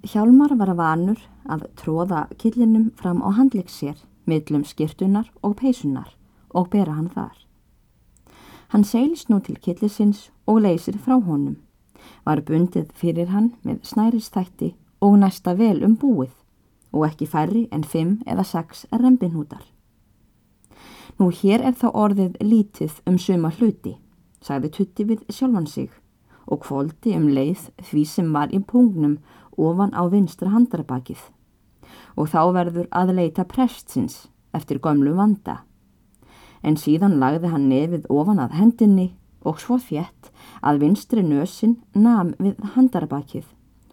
Hjálmar var vanur að tróða killinum fram á handleik sér, miðlum skirtunar og peysunar og bera hann þar. Hann seilst nú til killisins og leysir frá honum. Var bundið fyrir hann með snæristætti og næsta vel um búið og ekki færri en fimm eða sex rembinhútar. Nú hér er þá orðið lítið um suma hluti, sagði Tutti við sjálfan sig og kvóldi um leið því sem var í pungnum ofan á vinstra handarabakið og þá verður að leita prestsins eftir gömlu vanda. En síðan lagði hann nefið ofan að hendinni og svo þjætt að vinstri nösin nam við handarabakið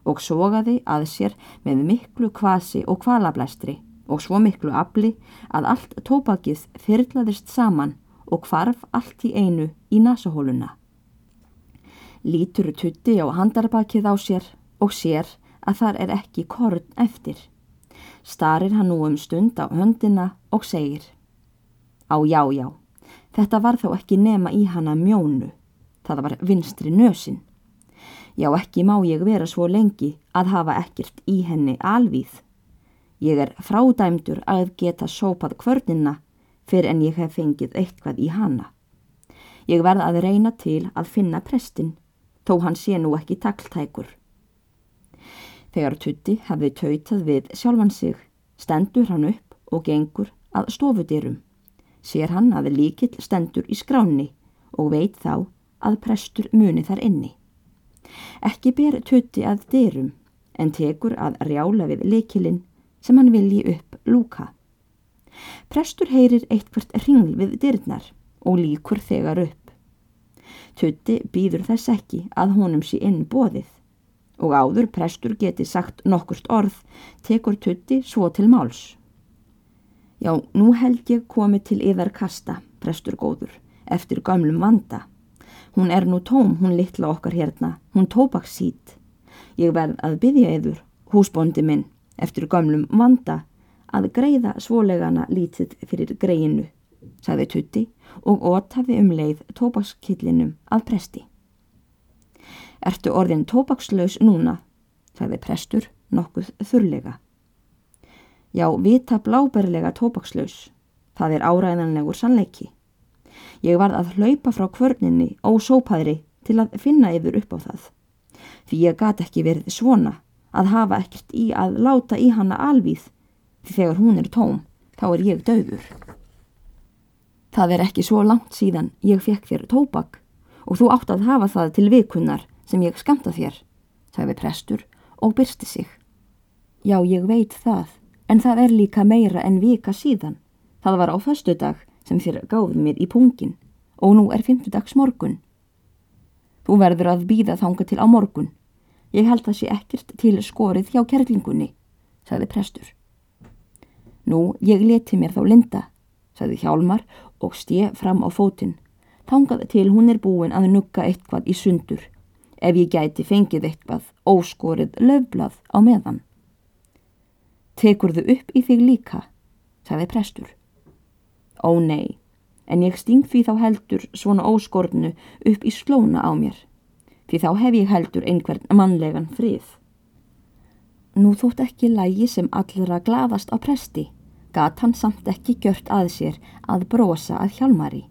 og sogaði að sér með miklu kvasi og kvalablæstri og svo miklu afli að allt tópakið þyrlaðist saman og kvarf allt í einu í nasahóluna. Lítur tutti á handarbakið á sér og sér að þar er ekki korn eftir. Starir hann nú um stund á höndina og segir Á já já, þetta var þá ekki nema í hana mjónu, það var vinstri nösin. Já ekki má ég vera svo lengi að hafa ekkert í henni alvíð. Ég er frádæmdur að geta sópað kvörnina fyrir en ég hef fengið eitthvað í hana. Ég verð að reyna til að finna prestin, þó hann sé nú ekki takltækur. Þegar Tutti hefði tautað við sjálfan sig, stendur hann upp og gengur að stofudyrum. Sér hann að líkill stendur í skráni og veit þá að prestur muni þar inni. Ekki ber Tutti að dyrum en tekur að rjála við likilinn sem hann vilji upp lúka. Prestur heyrir eitthvert ringl við dyrnar og líkur þegar upp. Tutti býður þess ekki að honum sé inn bóðið og áður prestur geti sagt nokkurt orð tekur Tutti svo til máls. Já, nú held ég komið til yðar kasta, prestur góður, eftir gamlum vanda. Hún er nú tóm, hún litla okkar hérna, hún tópaks sít. Ég verð að byggja yður, húsbóndi minn, eftir gamlum vanda, að greiða svolegana lítið fyrir greinu, sagði Tutti og ótaði um leið tópakskillinum að presti. Ertu orðin tópakslaus núna, sagði prestur nokkuð þurrlega. Já, vita bláberlega tópakslaus. Það er áræðanlegur sannleiki. Ég varð að hlaupa frá kvörninni og sópaðri til að finna yfir upp á það. Því ég gat ekki verið svona að hafa ekkert í að láta í hana alvíð því þegar hún er tóm þá er ég döður. Það er ekki svo langt síðan ég fekk þér tópak og þú átt að hafa það til vikunnar sem ég skamta þér, sagði prestur og byrsti sig. Já, ég veit það En það er líka meira en vika síðan. Það var á fastu dag sem þér gáði mér í pungin og nú er fymtudags morgun. Þú verður að býða þanga til á morgun. Ég held að sé ekkert til skorið hjá kerlingunni, sagði prestur. Nú, ég leti mér þá linda, sagði Hjálmar og stið fram á fótinn. Tangaði til hún er búin að nugga eitthvað í sundur, ef ég gæti fengið eitthvað óskorið löfblað á meðan. Tekur þau upp í þig líka, sagði prestur. Ó nei, en ég sting því þá heldur svona óskornu upp í slóna á mér, því þá hef ég heldur einhvern mannlegan frið. Nú þótt ekki lægi sem allra gladast á presti, gat hann samt ekki gjört að sér að brosa að hjálmari.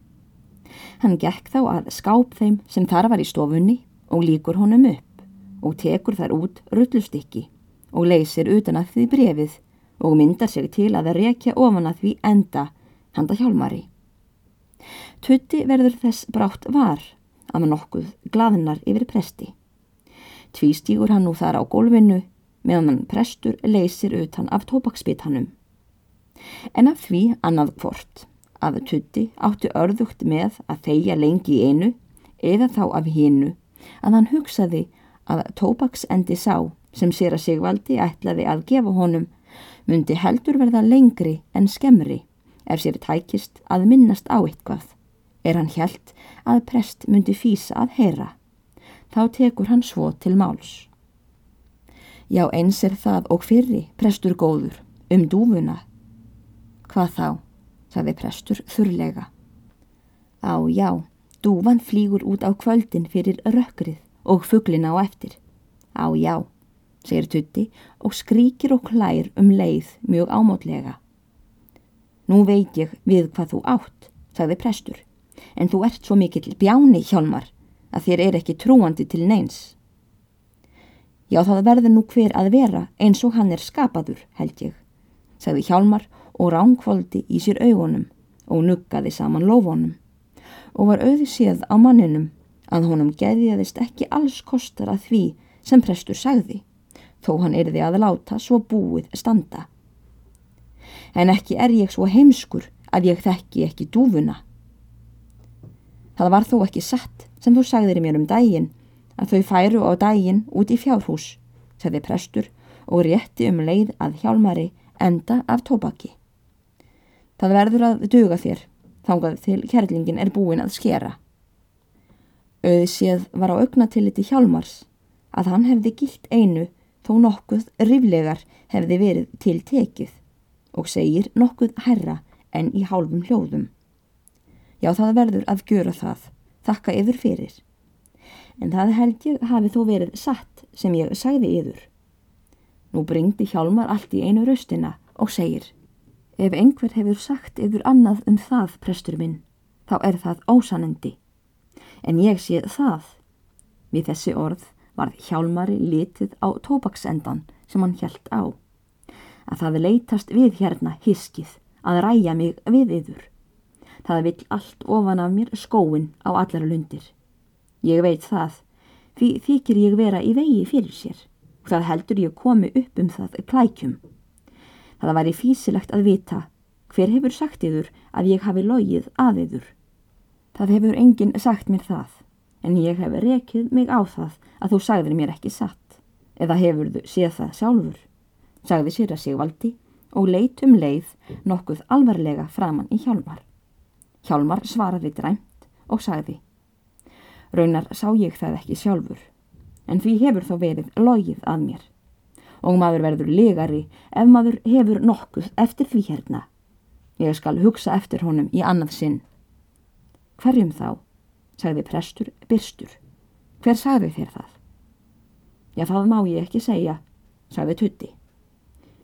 Hann gekk þá að skáp þeim sem þar var í stofunni og líkur honum upp og tekur þar út rullustikki og leysir utan að því brefið og myndar sig til að það rekja ofan að því enda handa hjálmari. Tutti verður þess brátt var að maður nokkuð glaðnar yfir presti. Tvístígur hann nú þar á gólfinu meðan hann prestur leysir utan af tópaksbitanum. En af því annað hvort að Tutti átti örðugt með að þeia lengi í einu eða þá af hinnu að hann hugsaði að tópaksendi sá sem sér að Sigvaldi ætlaði að gefa honum myndi heldur verða lengri en skemmri ef sér tækist að minnast á eitthvað. Er hann hjælt að prest myndi fýsa að heyra. Þá tekur hann svo til máls. Já eins er það og fyrri prestur góður um dúfuna. Hvað þá, sagði prestur þurrlega. Á já, dúfan flýgur út á kvöldin fyrir rökkrið og fugglina á eftir. Á já segir Tutti og skríkir og klær um leið mjög ámátlega. Nú veit ég við hvað þú átt, sagði prestur, en þú ert svo mikill bjáni hjálmar að þér er ekki trúandi til neins. Já það verður nú hver að vera eins og hann er skapaður, held ég, sagði hjálmar og ránkvöldi í sér augunum og nuggaði saman lófonum og var auði séð á manninum að honum geðiðist ekki alls kostar að því sem prestur sagði, þó hann erði að láta svo búið standa. En ekki er ég svo heimskur að ég þekki ekki dúfuna. Það var þó ekki satt sem þú sagðir mér um daginn að þau færu á daginn út í fjárhús, sagði prestur og rétti um leið að hjálmari enda af tóbaki. Það verður að duga þér, þángað til kærlingin er búin að skera. Auðséð var á augnatilliti hjálmars að hann hefði gilt einu þó nokkuð riflegar hefði verið til tekið og segir nokkuð herra en í hálfum hljóðum. Já það verður að gjöra það, þakka yfir fyrir. En það held ég hafi þó verið satt sem ég sagði yfir. Nú bringdi hjálmar allt í einu raustina og segir Ef einhver hefur sagt yfir annað um það, prestur minn, þá er það ósanandi. En ég sé það. Við þessi orð varð hjálmari litið á tópaksendan sem hann hjælt á. Að það leitast við hérna hiskið að ræja mig við yður. Það vill allt ofan af mér skóin á allara lundir. Ég veit það, því þykir ég vera í vegi fyrir sér það heldur ég komi upp um það klækjum. Það væri físilegt að vita hver hefur sagt yður að ég hafi logið að yður. Það hefur enginn sagt mér það, en ég hef rekið mig á það að þú sagðir mér ekki satt, eða hefur þú séð það sjálfur, sagði sér að Sigvaldi og leit um leið nokkuð alvarlega framann í Hjálmar. Hjálmar svaraði dræmt og sagði, raunar sá ég það ekki sjálfur, en því hefur þá verið logið að mér og maður verður legari ef maður hefur nokkuð eftir því hérna. Ég skal hugsa eftir honum í annað sinn. Hverjum þá? sagði prestur byrstur. Hver sagði þér það? Já, það má ég ekki segja, sagði Tutti.